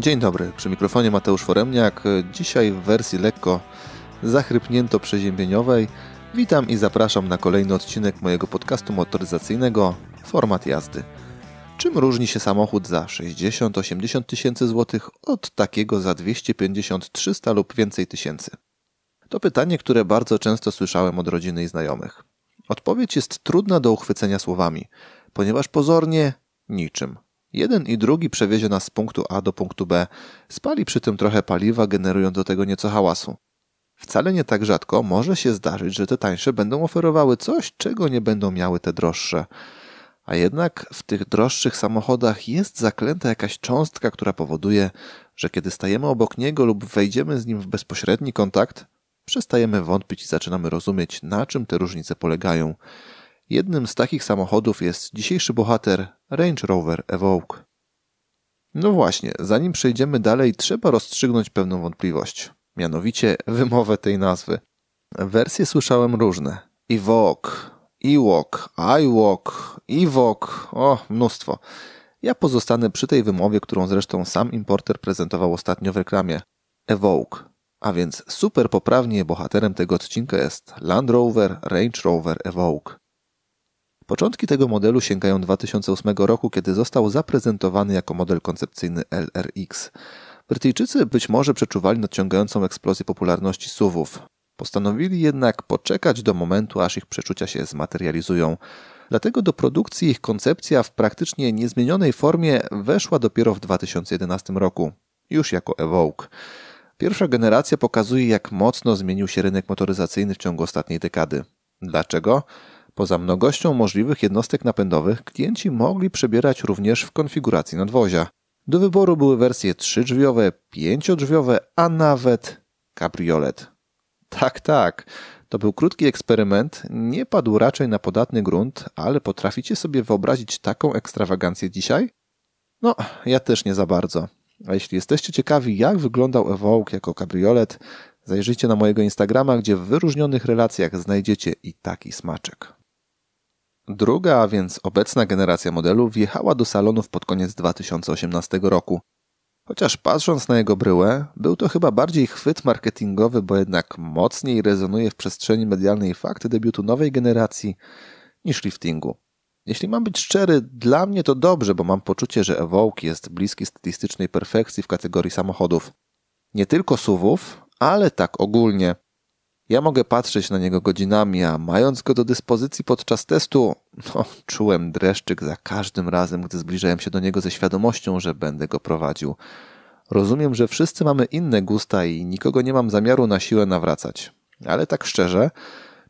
Dzień dobry, przy mikrofonie Mateusz Foremniak. Dzisiaj w wersji lekko zachrypnięto-przeziębieniowej. Witam i zapraszam na kolejny odcinek mojego podcastu motoryzacyjnego Format jazdy. Czym różni się samochód za 60-80 tysięcy złotych od takiego za 250-300 lub więcej tysięcy? To pytanie, które bardzo często słyszałem od rodziny i znajomych. Odpowiedź jest trudna do uchwycenia słowami, ponieważ pozornie niczym. Jeden i drugi przewiezie nas z punktu A do punktu B, spali przy tym trochę paliwa, generując do tego nieco hałasu. Wcale nie tak rzadko może się zdarzyć, że te tańsze będą oferowały coś, czego nie będą miały te droższe. A jednak w tych droższych samochodach jest zaklęta jakaś cząstka, która powoduje, że kiedy stajemy obok niego lub wejdziemy z nim w bezpośredni kontakt, przestajemy wątpić i zaczynamy rozumieć, na czym te różnice polegają. Jednym z takich samochodów jest dzisiejszy bohater Range Rover Evoque. No właśnie, zanim przejdziemy dalej, trzeba rozstrzygnąć pewną wątpliwość, mianowicie wymowę tej nazwy. Wersje słyszałem różne. Evoque, Ewok, iWalk, Ewok, o, mnóstwo. Ja pozostanę przy tej wymowie, którą zresztą sam importer prezentował ostatnio w reklamie. Evoque. A więc super poprawnie bohaterem tego odcinka jest Land Rover Range Rover Evoque. Początki tego modelu sięgają 2008 roku, kiedy został zaprezentowany jako model koncepcyjny LRX. Brytyjczycy być może przeczuwali nadciągającą eksplozję popularności SUVów. Postanowili jednak poczekać do momentu, aż ich przeczucia się zmaterializują. Dlatego do produkcji ich koncepcja w praktycznie niezmienionej formie weszła dopiero w 2011 roku, już jako Evoque. Pierwsza generacja pokazuje, jak mocno zmienił się rynek motoryzacyjny w ciągu ostatniej dekady. Dlaczego? Poza mnogością możliwych jednostek napędowych, klienci mogli przebierać również w konfiguracji nadwozia. Do wyboru były wersje trzydrzwiowe, pięciodrzwiowe, a nawet kabriolet. Tak, tak. To był krótki eksperyment, nie padł raczej na podatny grunt, ale potraficie sobie wyobrazić taką ekstrawagancję dzisiaj? No, ja też nie za bardzo. A jeśli jesteście ciekawi, jak wyglądał Evoque jako kabriolet, zajrzyjcie na mojego Instagrama, gdzie w wyróżnionych relacjach znajdziecie i taki smaczek. Druga, a więc obecna generacja modelu wjechała do salonów pod koniec 2018 roku. Chociaż patrząc na jego bryłę, był to chyba bardziej chwyt marketingowy, bo jednak mocniej rezonuje w przestrzeni medialnej fakt debiutu nowej generacji niż liftingu. Jeśli mam być szczery, dla mnie to dobrze, bo mam poczucie, że Evoque jest bliski statystycznej perfekcji w kategorii samochodów. Nie tylko SUVów, ale tak ogólnie. Ja mogę patrzeć na niego godzinami, a mając go do dyspozycji podczas testu, no, czułem dreszczyk za każdym razem, gdy zbliżałem się do niego ze świadomością, że będę go prowadził. Rozumiem, że wszyscy mamy inne gusta i nikogo nie mam zamiaru na siłę nawracać. Ale tak szczerze,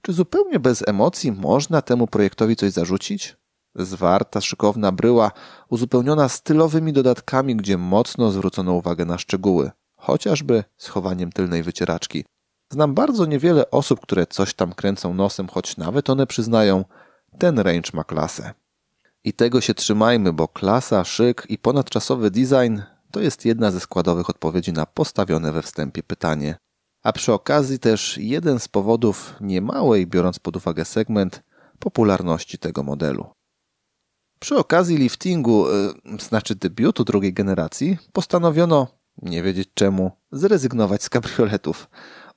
czy zupełnie bez emocji można temu projektowi coś zarzucić? Zwarta, szykowna bryła, uzupełniona stylowymi dodatkami, gdzie mocno zwrócono uwagę na szczegóły, chociażby schowaniem tylnej wycieraczki. Znam bardzo niewiele osób, które coś tam kręcą nosem, choć nawet one przyznają, ten range ma klasę. I tego się trzymajmy, bo klasa, szyk i ponadczasowy design to jest jedna ze składowych odpowiedzi na postawione we wstępie pytanie. A przy okazji też jeden z powodów niemałej, biorąc pod uwagę segment, popularności tego modelu. Przy okazji liftingu, yy, znaczy debiutu drugiej generacji, postanowiono, nie wiedzieć czemu, zrezygnować z kabrioletów.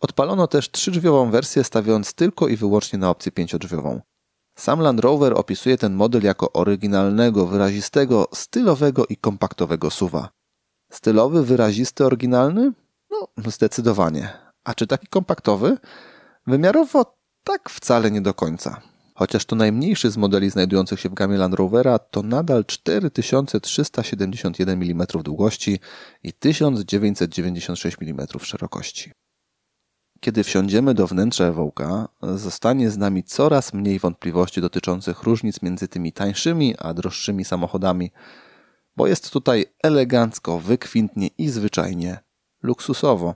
Odpalono też trzydrzwiową wersję, stawiając tylko i wyłącznie na opcję pięciodrzwiową. Sam Land Rover opisuje ten model jako oryginalnego, wyrazistego, stylowego i kompaktowego suwa. Stylowy, wyrazisty, oryginalny? No, zdecydowanie. A czy taki kompaktowy? Wymiarowo tak wcale nie do końca. Chociaż to najmniejszy z modeli znajdujących się w gamie Land Rovera, to nadal 4371 mm długości i 1996 mm szerokości. Kiedy wsiądziemy do wnętrza Ewołka, zostanie z nami coraz mniej wątpliwości dotyczących różnic między tymi tańszymi a droższymi samochodami, bo jest tutaj elegancko, wykwintnie i zwyczajnie luksusowo.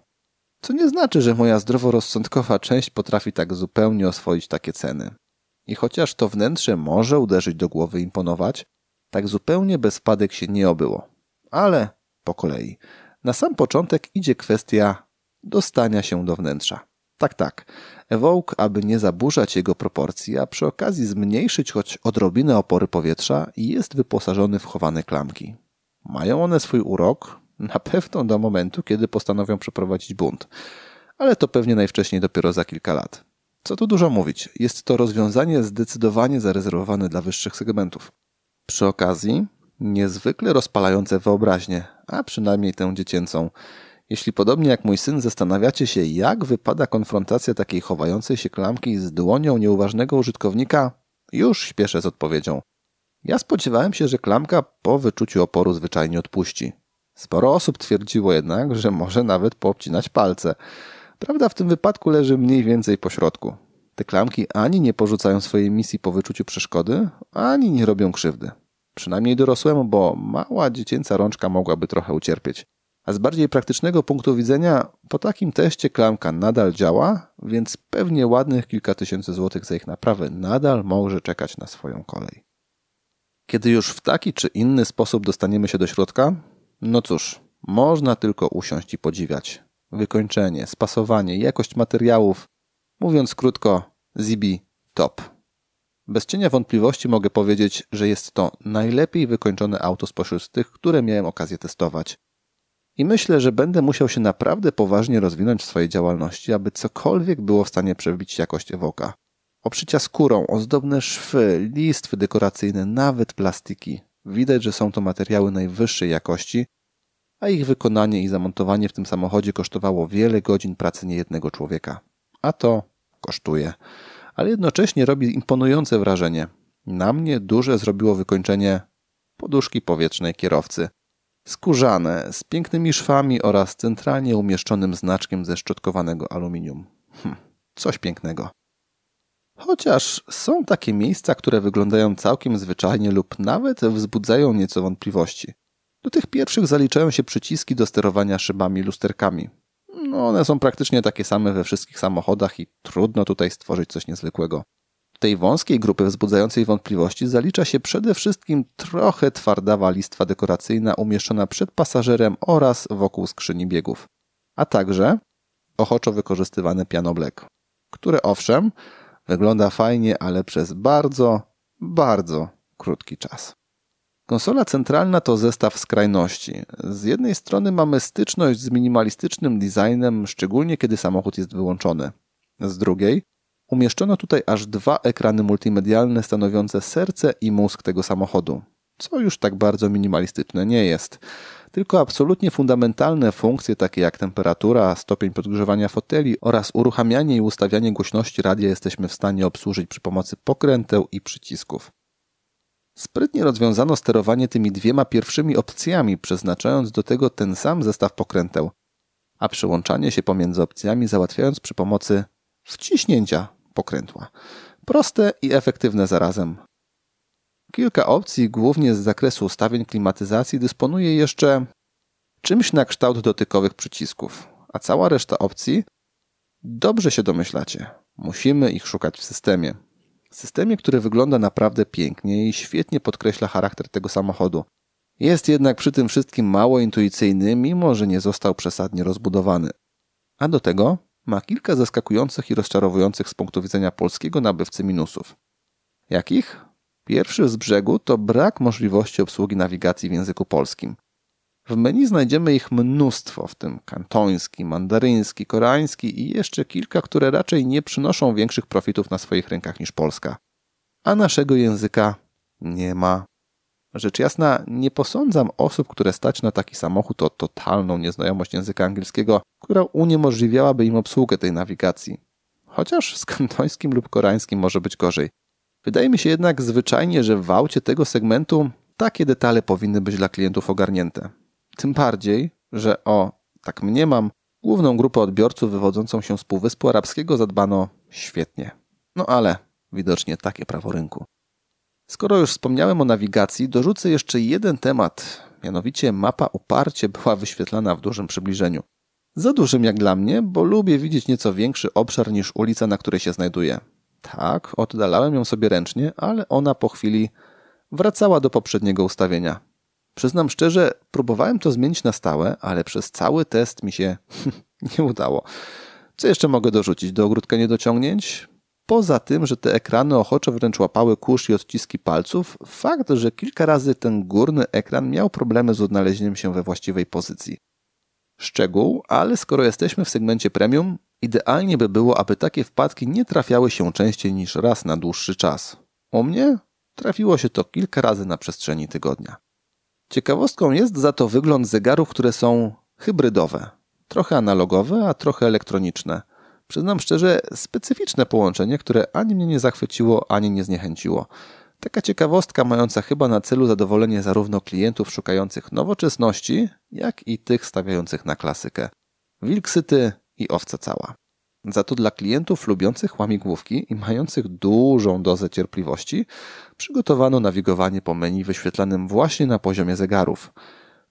Co nie znaczy, że moja zdroworozsądkowa część potrafi tak zupełnie oswoić takie ceny. I chociaż to wnętrze może uderzyć do głowy imponować, tak zupełnie bez wpadek się nie obyło. Ale po kolei. Na sam początek idzie kwestia dostania się do wnętrza. Tak, tak. Evoque, aby nie zaburzać jego proporcji, a przy okazji zmniejszyć choć odrobinę opory powietrza, jest wyposażony w chowane klamki. Mają one swój urok, Na pewno do momentu, kiedy postanowią przeprowadzić bunt. Ale to pewnie najwcześniej dopiero za kilka lat. Co tu dużo mówić, jest to rozwiązanie zdecydowanie zarezerwowane dla wyższych segmentów. Przy okazji, niezwykle rozpalające wyobraźnię, a przynajmniej tę dziecięcą. Jeśli podobnie jak mój syn zastanawiacie się, jak wypada konfrontacja takiej chowającej się klamki z dłonią nieuważnego użytkownika, już śpieszę z odpowiedzią. Ja spodziewałem się, że klamka po wyczuciu oporu zwyczajnie odpuści. Sporo osób twierdziło jednak, że może nawet poobcinać palce. Prawda w tym wypadku leży mniej więcej po środku. Te klamki ani nie porzucają swojej misji po wyczuciu przeszkody, ani nie robią krzywdy. Przynajmniej dorosłemu, bo mała dziecięca rączka mogłaby trochę ucierpieć. A z bardziej praktycznego punktu widzenia, po takim teście klamka nadal działa, więc pewnie ładnych kilka tysięcy złotych za ich naprawę nadal może czekać na swoją kolej. Kiedy już w taki czy inny sposób dostaniemy się do środka, no cóż, można tylko usiąść i podziwiać. Wykończenie, spasowanie, jakość materiałów. Mówiąc krótko, Zibi top. Bez cienia wątpliwości mogę powiedzieć, że jest to najlepiej wykończone auto spośród tych, które miałem okazję testować. I myślę, że będę musiał się naprawdę poważnie rozwinąć w swojej działalności, aby cokolwiek było w stanie przebić jakość Ewoka. Oprzycia skórą, ozdobne szwy, listwy dekoracyjne, nawet plastiki. Widać, że są to materiały najwyższej jakości, a ich wykonanie i zamontowanie w tym samochodzie kosztowało wiele godzin pracy niejednego człowieka. A to kosztuje. Ale jednocześnie robi imponujące wrażenie. Na mnie duże zrobiło wykończenie poduszki powietrznej kierowcy. Skórzane, z pięknymi szwami oraz centralnie umieszczonym znaczkiem ze szczotkowanego aluminium. Hm, coś pięknego. Chociaż są takie miejsca, które wyglądają całkiem zwyczajnie lub nawet wzbudzają nieco wątpliwości. Do tych pierwszych zaliczają się przyciski do sterowania szybami lusterkami. No, one są praktycznie takie same we wszystkich samochodach i trudno tutaj stworzyć coś niezwykłego. Tej wąskiej grupy wzbudzającej wątpliwości zalicza się przede wszystkim trochę twardawa listwa dekoracyjna umieszczona przed pasażerem oraz wokół skrzyni biegów, a także ochoczo wykorzystywane piano black, które owszem wygląda fajnie, ale przez bardzo, bardzo krótki czas. Konsola centralna to zestaw skrajności. Z jednej strony mamy styczność z minimalistycznym designem, szczególnie kiedy samochód jest wyłączony. Z drugiej umieszczono tutaj aż dwa ekrany multimedialne stanowiące serce i mózg tego samochodu, co już tak bardzo minimalistyczne nie jest. Tylko absolutnie fundamentalne funkcje takie jak temperatura, stopień podgrzewania foteli oraz uruchamianie i ustawianie głośności radia jesteśmy w stanie obsłużyć przy pomocy pokręteł i przycisków. Sprytnie rozwiązano sterowanie tymi dwiema pierwszymi opcjami, przeznaczając do tego ten sam zestaw pokręteł, a przyłączanie się pomiędzy opcjami załatwiając przy pomocy wciśnięcia pokrętła. Proste i efektywne zarazem. Kilka opcji, głównie z zakresu ustawień klimatyzacji, dysponuje jeszcze czymś na kształt dotykowych przycisków, a cała reszta opcji dobrze się domyślacie. Musimy ich szukać w systemie. Systemie, który wygląda naprawdę pięknie i świetnie podkreśla charakter tego samochodu. Jest jednak przy tym wszystkim mało intuicyjny, mimo że nie został przesadnie rozbudowany. A do tego ma kilka zaskakujących i rozczarowujących z punktu widzenia polskiego nabywcy minusów. Jakich? Pierwszy z brzegu to brak możliwości obsługi nawigacji w języku polskim. W menu znajdziemy ich mnóstwo, w tym kantoński, mandaryński, koreański i jeszcze kilka, które raczej nie przynoszą większych profitów na swoich rękach niż Polska. A naszego języka nie ma. Rzecz jasna, nie posądzam osób, które stać na taki samochód o totalną nieznajomość języka angielskiego, która uniemożliwiałaby im obsługę tej nawigacji. Chociaż z kantońskim lub koreańskim może być gorzej. Wydaje mi się jednak zwyczajnie, że w aucie tego segmentu takie detale powinny być dla klientów ogarnięte. Tym bardziej, że o, tak mniemam, główną grupę odbiorców wywodzącą się z Półwyspu Arabskiego zadbano świetnie. No ale widocznie takie prawo rynku. Skoro już wspomniałem o nawigacji, dorzucę jeszcze jeden temat, mianowicie mapa uparcie była wyświetlana w dużym przybliżeniu. Za dużym jak dla mnie, bo lubię widzieć nieco większy obszar niż ulica, na której się znajduję. Tak, oddalałem ją sobie ręcznie, ale ona po chwili wracała do poprzedniego ustawienia. Przyznam szczerze, próbowałem to zmienić na stałe, ale przez cały test mi się nie udało. Co jeszcze mogę dorzucić do ogródka niedociągnięć? Poza tym, że te ekrany ochoczo wręcz łapały kurz i odciski palców, fakt, że kilka razy ten górny ekran miał problemy z odnalezieniem się we właściwej pozycji. Szczegół, ale skoro jesteśmy w segmencie premium, idealnie by było, aby takie wpadki nie trafiały się częściej niż raz na dłuższy czas. U mnie trafiło się to kilka razy na przestrzeni tygodnia. Ciekawostką jest za to wygląd zegarów, które są hybrydowe. Trochę analogowe, a trochę elektroniczne. Przyznam szczerze, specyficzne połączenie, które ani mnie nie zachwyciło, ani nie zniechęciło. Taka ciekawostka mająca chyba na celu zadowolenie zarówno klientów szukających nowoczesności, jak i tych stawiających na klasykę. Wilk syty i owca cała. Za to dla klientów lubiących łamigłówki i mających dużą dozę cierpliwości przygotowano nawigowanie po menu wyświetlanym właśnie na poziomie zegarów.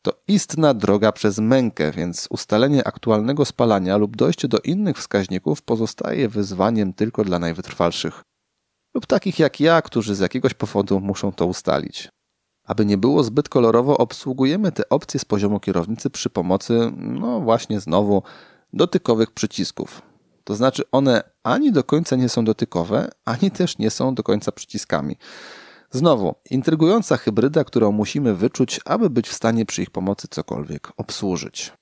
To istna droga przez mękę, więc ustalenie aktualnego spalania lub dojście do innych wskaźników pozostaje wyzwaniem tylko dla najwytrwalszych. Lub takich jak ja, którzy z jakiegoś powodu muszą to ustalić. Aby nie było zbyt kolorowo, obsługujemy te opcje z poziomu kierownicy przy pomocy, no właśnie znowu, dotykowych przycisków. To znaczy one ani do końca nie są dotykowe, ani też nie są do końca przyciskami. Znowu, intrygująca hybryda, którą musimy wyczuć, aby być w stanie przy ich pomocy cokolwiek obsłużyć.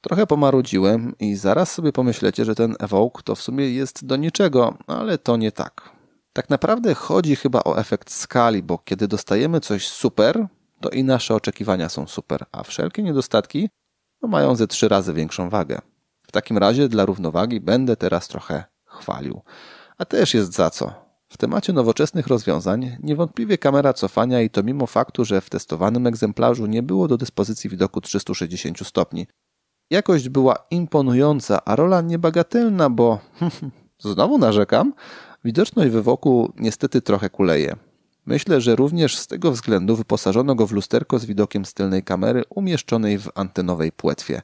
Trochę pomarudziłem i zaraz sobie pomyślecie, że ten Evoke to w sumie jest do niczego, ale to nie tak. Tak naprawdę chodzi chyba o efekt skali, bo kiedy dostajemy coś super, to i nasze oczekiwania są super, a wszelkie niedostatki no, mają ze trzy razy większą wagę. W takim razie dla równowagi będę teraz trochę chwalił. A też jest za co. W temacie nowoczesnych rozwiązań niewątpliwie kamera cofania i to mimo faktu, że w testowanym egzemplarzu nie było do dyspozycji widoku 360 stopni. Jakość była imponująca, a rola niebagatelna, bo znowu narzekam, widoczność wywoku niestety trochę kuleje. Myślę, że również z tego względu wyposażono go w lusterko z widokiem z tylnej kamery umieszczonej w antenowej płetwie.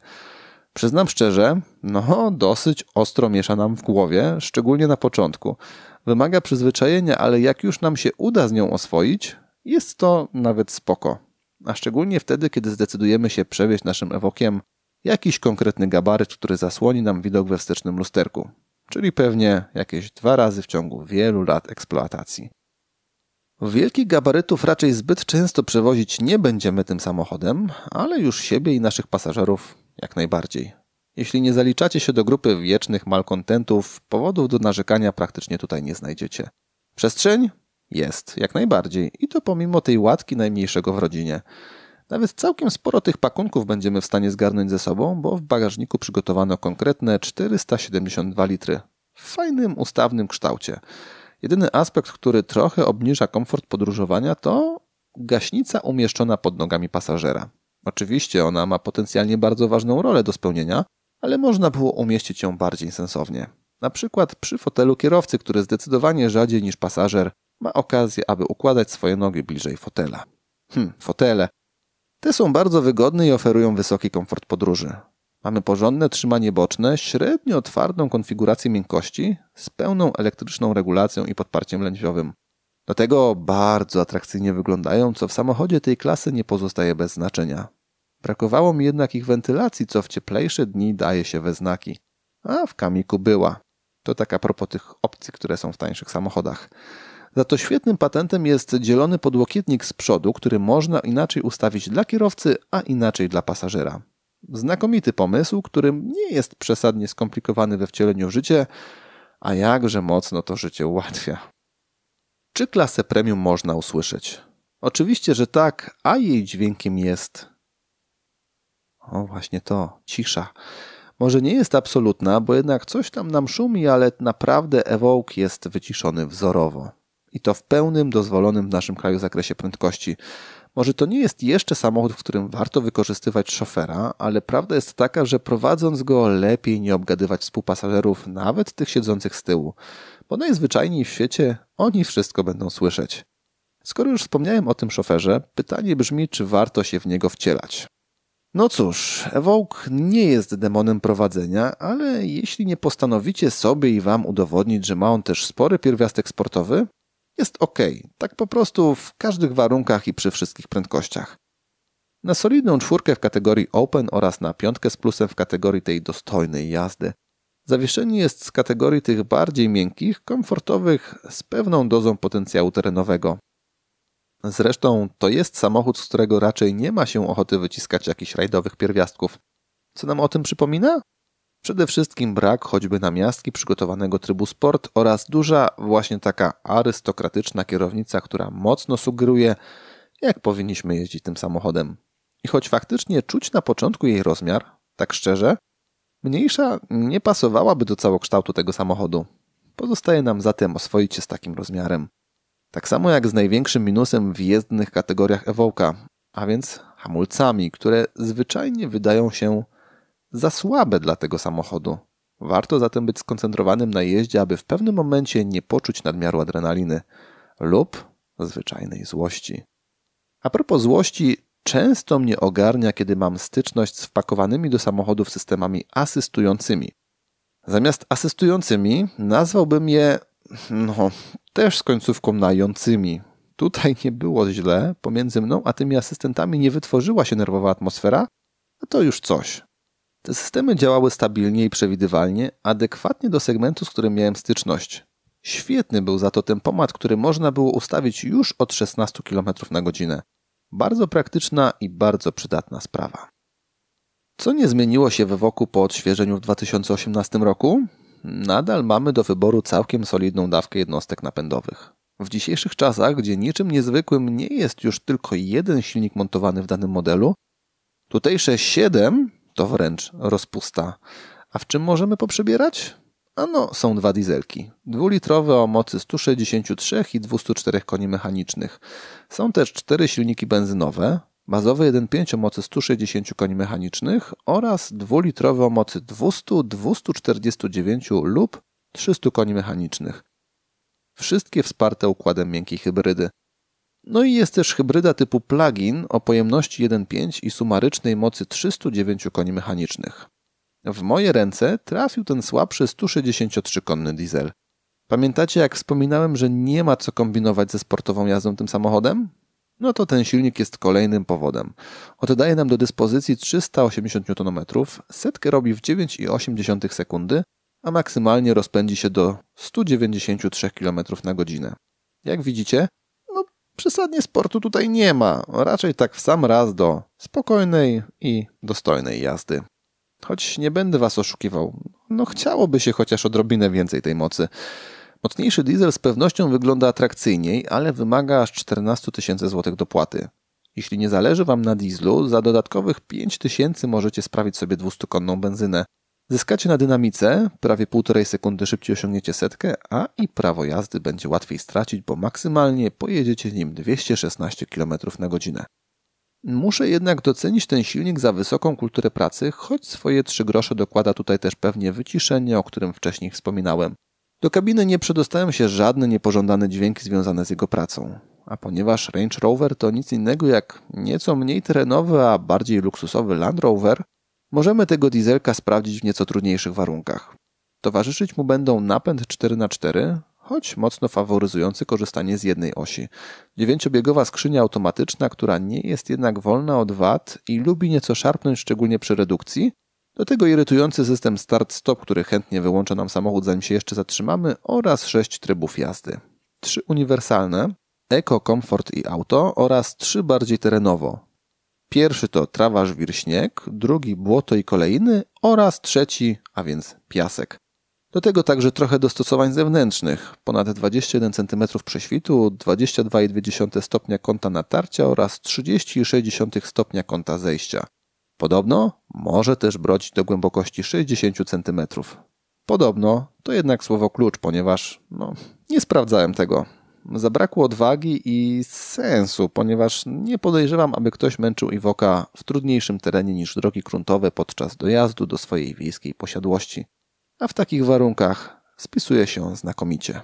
Przyznam szczerze, no dosyć ostro miesza nam w głowie, szczególnie na początku. Wymaga przyzwyczajenia, ale jak już nam się uda z nią oswoić, jest to nawet spoko. A szczególnie wtedy, kiedy zdecydujemy się przewieźć naszym ewokiem jakiś konkretny gabaryt, który zasłoni nam widok we wstecznym lusterku, czyli pewnie jakieś dwa razy w ciągu wielu lat eksploatacji. Wielkich gabarytów raczej zbyt często przewozić nie będziemy tym samochodem, ale już siebie i naszych pasażerów jak najbardziej. Jeśli nie zaliczacie się do grupy wiecznych malkontentów, powodów do narzekania praktycznie tutaj nie znajdziecie. Przestrzeń? Jest, jak najbardziej. I to pomimo tej łatki najmniejszego w rodzinie. Nawet całkiem sporo tych pakunków będziemy w stanie zgarnąć ze sobą, bo w bagażniku przygotowano konkretne 472 litry. W fajnym, ustawnym kształcie. Jedyny aspekt, który trochę obniża komfort podróżowania, to gaśnica umieszczona pod nogami pasażera. Oczywiście ona ma potencjalnie bardzo ważną rolę do spełnienia, ale można było umieścić ją bardziej sensownie. Na przykład przy fotelu kierowcy, który zdecydowanie rzadziej niż pasażer ma okazję, aby układać swoje nogi bliżej fotela. Hm, fotele. Te są bardzo wygodne i oferują wysoki komfort podróży. Mamy porządne trzymanie boczne, średnio twardą konfigurację miękkości z pełną elektryczną regulacją i podparciem lędźwiowym. Do tego bardzo atrakcyjnie wyglądają, co w samochodzie tej klasy nie pozostaje bez znaczenia. Brakowało mi jednak ich wentylacji, co w cieplejsze dni daje się we znaki. A w kamiku była. To tak a propos tych opcji, które są w tańszych samochodach. Za to świetnym patentem jest dzielony podłokietnik z przodu, który można inaczej ustawić dla kierowcy, a inaczej dla pasażera. Znakomity pomysł, który nie jest przesadnie skomplikowany we wcieleniu w życie, a jakże mocno to życie ułatwia. Czy klasę premium można usłyszeć? Oczywiście, że tak, a jej dźwiękiem jest. O, właśnie to, cisza. Może nie jest absolutna, bo jednak coś tam nam szumi, ale naprawdę Evoke jest wyciszony wzorowo. I to w pełnym, dozwolonym w naszym kraju zakresie prędkości. Może to nie jest jeszcze samochód, w którym warto wykorzystywać szofera, ale prawda jest taka, że prowadząc go lepiej nie obgadywać współpasażerów, nawet tych siedzących z tyłu, bo najzwyczajniej w świecie oni wszystko będą słyszeć. Skoro już wspomniałem o tym szoferze, pytanie brzmi, czy warto się w niego wcielać. No cóż, Evoke nie jest demonem prowadzenia, ale jeśli nie postanowicie sobie i wam udowodnić, że ma on też spory pierwiastek sportowy, jest ok, tak po prostu w każdych warunkach i przy wszystkich prędkościach. Na solidną czwórkę w kategorii Open oraz na piątkę z plusem w kategorii tej dostojnej jazdy. Zawieszenie jest z kategorii tych bardziej miękkich, komfortowych, z pewną dozą potencjału terenowego. Zresztą to jest samochód, z którego raczej nie ma się ochoty wyciskać jakichś rajdowych pierwiastków. Co nam o tym przypomina? Przede wszystkim brak choćby na miastki przygotowanego trybu sport oraz duża, właśnie taka arystokratyczna kierownica, która mocno sugeruje, jak powinniśmy jeździć tym samochodem. I choć faktycznie czuć na początku jej rozmiar, tak szczerze, mniejsza nie pasowałaby do całokształtu tego samochodu. Pozostaje nam zatem oswoić się z takim rozmiarem. Tak samo jak z największym minusem w jezdnych kategoriach Evoka, a więc hamulcami, które zwyczajnie wydają się za słabe dla tego samochodu. Warto zatem być skoncentrowanym na jeździe, aby w pewnym momencie nie poczuć nadmiaru adrenaliny lub zwyczajnej złości. A propos złości, często mnie ogarnia, kiedy mam styczność z wpakowanymi do samochodów systemami asystującymi. Zamiast asystującymi nazwałbym je, no, też z końcówką nającymi. Tutaj nie było źle, pomiędzy mną a tymi asystentami nie wytworzyła się nerwowa atmosfera, a to już coś. Te systemy działały stabilnie i przewidywalnie, adekwatnie do segmentu, z którym miałem styczność. Świetny był za to tempomat, który można było ustawić już od 16 km na godzinę. Bardzo praktyczna i bardzo przydatna sprawa. Co nie zmieniło się we woku po odświeżeniu w 2018 roku? Nadal mamy do wyboru całkiem solidną dawkę jednostek napędowych. W dzisiejszych czasach, gdzie niczym niezwykłym nie jest już tylko jeden silnik montowany w danym modelu, tutejsze 7 to wręcz rozpusta. A w czym możemy poprzebierać? Ano, są dwa dieselki. Dwulitrowe o mocy 163 i 204 koni mechanicznych. Są też cztery silniki benzynowe, bazowy 1.5 o mocy 160 koni mechanicznych oraz dwulitrowe o mocy 200, 249 lub 300 koni mechanicznych. Wszystkie wsparte układem miękkiej hybrydy. No i jest też hybryda typu plug-in o pojemności 1.5 i sumarycznej mocy 309 koni mechanicznych. W moje ręce trafił ten słabszy 163-konny diesel. Pamiętacie, jak wspominałem, że nie ma co kombinować ze sportową jazdą tym samochodem? No to ten silnik jest kolejnym powodem. Oddaje nam do dyspozycji 380 Nm, setkę robi w 9,8 sekundy, a maksymalnie rozpędzi się do 193 km na godzinę. Jak widzicie, no przesadnie sportu tutaj nie ma, raczej tak w sam raz do spokojnej i dostojnej jazdy. Choć nie będę was oszukiwał, no chciałoby się chociaż odrobinę więcej tej mocy. Mocniejszy diesel z pewnością wygląda atrakcyjniej, ale wymaga aż 14 tysięcy złotych dopłaty. Jeśli nie zależy Wam na dieslu, za dodatkowych 5 tysięcy możecie sprawić sobie 200-konną benzynę. Zyskacie na dynamice, prawie 1,5 sekundy szybciej osiągniecie setkę, a i prawo jazdy będzie łatwiej stracić, bo maksymalnie pojedziecie nim 216 km na godzinę. Muszę jednak docenić ten silnik za wysoką kulturę pracy, choć swoje 3 grosze dokłada tutaj też pewnie wyciszenie, o którym wcześniej wspominałem. Do kabiny nie przedostają się żadne niepożądane dźwięki związane z jego pracą. A ponieważ Range Rover to nic innego jak nieco mniej terenowy, a bardziej luksusowy Land Rover, możemy tego dieselka sprawdzić w nieco trudniejszych warunkach. Towarzyszyć mu będą napęd 4x4, choć mocno faworyzujący korzystanie z jednej osi. Dziewięciobiegowa skrzynia automatyczna, która nie jest jednak wolna od wad i lubi nieco szarpnąć szczególnie przy redukcji, do tego irytujący system start-stop, który chętnie wyłącza nam samochód zanim się jeszcze zatrzymamy oraz sześć trybów jazdy. Trzy uniwersalne, Eco, Comfort i Auto oraz trzy bardziej terenowo. Pierwszy to trawa, żwir, śnieg, drugi błoto i kolejny oraz trzeci, a więc piasek. Do tego także trochę dostosowań zewnętrznych, ponad 21 cm prześwitu, 22,2 stopnia kąta natarcia oraz 30,6 stopnia kąta zejścia. Podobno może też brodzić do głębokości 60 cm. Podobno to jednak słowo klucz, ponieważ no, nie sprawdzałem tego. Zabrakło odwagi i sensu, ponieważ nie podejrzewam, aby ktoś męczył Iwoka w trudniejszym terenie niż drogi gruntowe podczas dojazdu do swojej wiejskiej posiadłości. A w takich warunkach spisuje się znakomicie.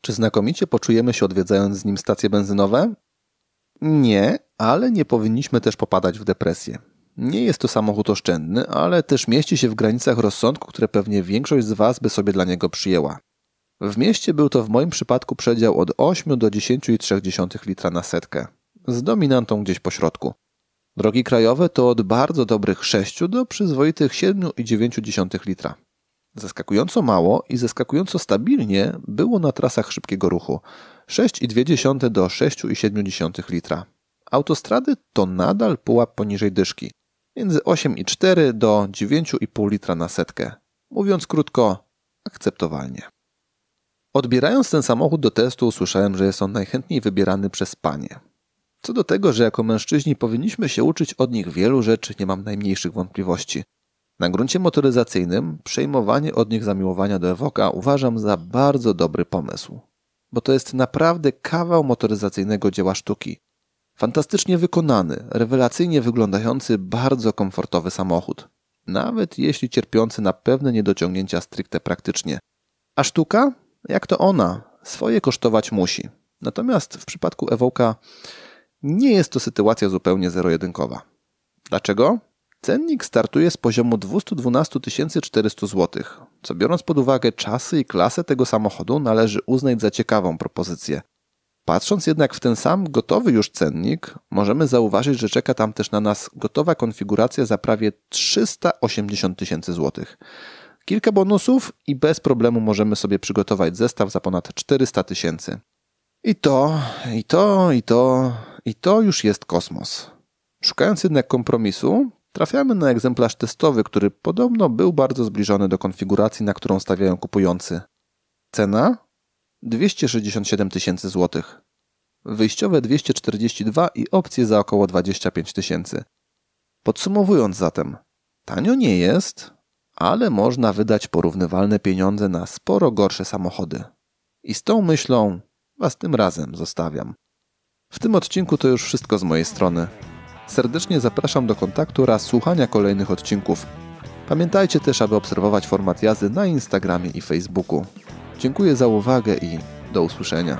Czy znakomicie poczujemy się odwiedzając z nim stacje benzynowe? Nie, ale nie powinniśmy też popadać w depresję. Nie jest to samochód oszczędny, ale też mieści się w granicach rozsądku, które pewnie większość z Was by sobie dla niego przyjęła. W mieście był to w moim przypadku przedział od 8 do 10,3 litra na setkę, z dominantą gdzieś po środku. Drogi krajowe to od bardzo dobrych 6 do przyzwoitych 7,9 litra. Zaskakująco mało i zaskakująco stabilnie było na trasach szybkiego ruchu 6,2 do 6,7 litra. Autostrady to nadal pułap poniżej dyszki, między 8,4 do 9,5 litra na setkę. Mówiąc krótko, akceptowalnie. Odbierając ten samochód do testu, usłyszałem, że jest on najchętniej wybierany przez panie. Co do tego, że jako mężczyźni powinniśmy się uczyć od nich wielu rzeczy, nie mam najmniejszych wątpliwości. Na gruncie motoryzacyjnym przejmowanie od nich zamiłowania do Evoka uważam za bardzo dobry pomysł, bo to jest naprawdę kawał motoryzacyjnego dzieła sztuki. Fantastycznie wykonany, rewelacyjnie wyglądający, bardzo komfortowy samochód, nawet jeśli cierpiący na pewne niedociągnięcia stricte praktycznie. A sztuka? Jak to ona? Swoje kosztować musi. Natomiast w przypadku Evoka nie jest to sytuacja zupełnie zero-jedynkowa. Dlaczego? Cennik startuje z poziomu 212 400 zł, co biorąc pod uwagę czasy i klasę tego samochodu należy uznać za ciekawą propozycję. Patrząc jednak w ten sam gotowy już cennik, możemy zauważyć, że czeka tam też na nas gotowa konfiguracja za prawie 380 tysięcy złotych. Kilka bonusów i bez problemu możemy sobie przygotować zestaw za ponad 400 tysięcy. I to, i to, i to, i to już jest kosmos. Szukając jednak kompromisu, trafiamy na egzemplarz testowy, który podobno był bardzo zbliżony do konfiguracji, na którą stawiają kupujący. Cena 267 tysięcy złotych. Wyjściowe 242 i opcje za około 25 tysięcy. Podsumowując zatem, tanio nie jest, ale można wydać porównywalne pieniądze na sporo gorsze samochody. I z tą myślą Was tym razem zostawiam. W tym odcinku to już wszystko z mojej strony. Serdecznie zapraszam do kontaktu oraz słuchania kolejnych odcinków. Pamiętajcie też, aby obserwować format jazdy na Instagramie i Facebooku. Dziękuję za uwagę i do usłyszenia.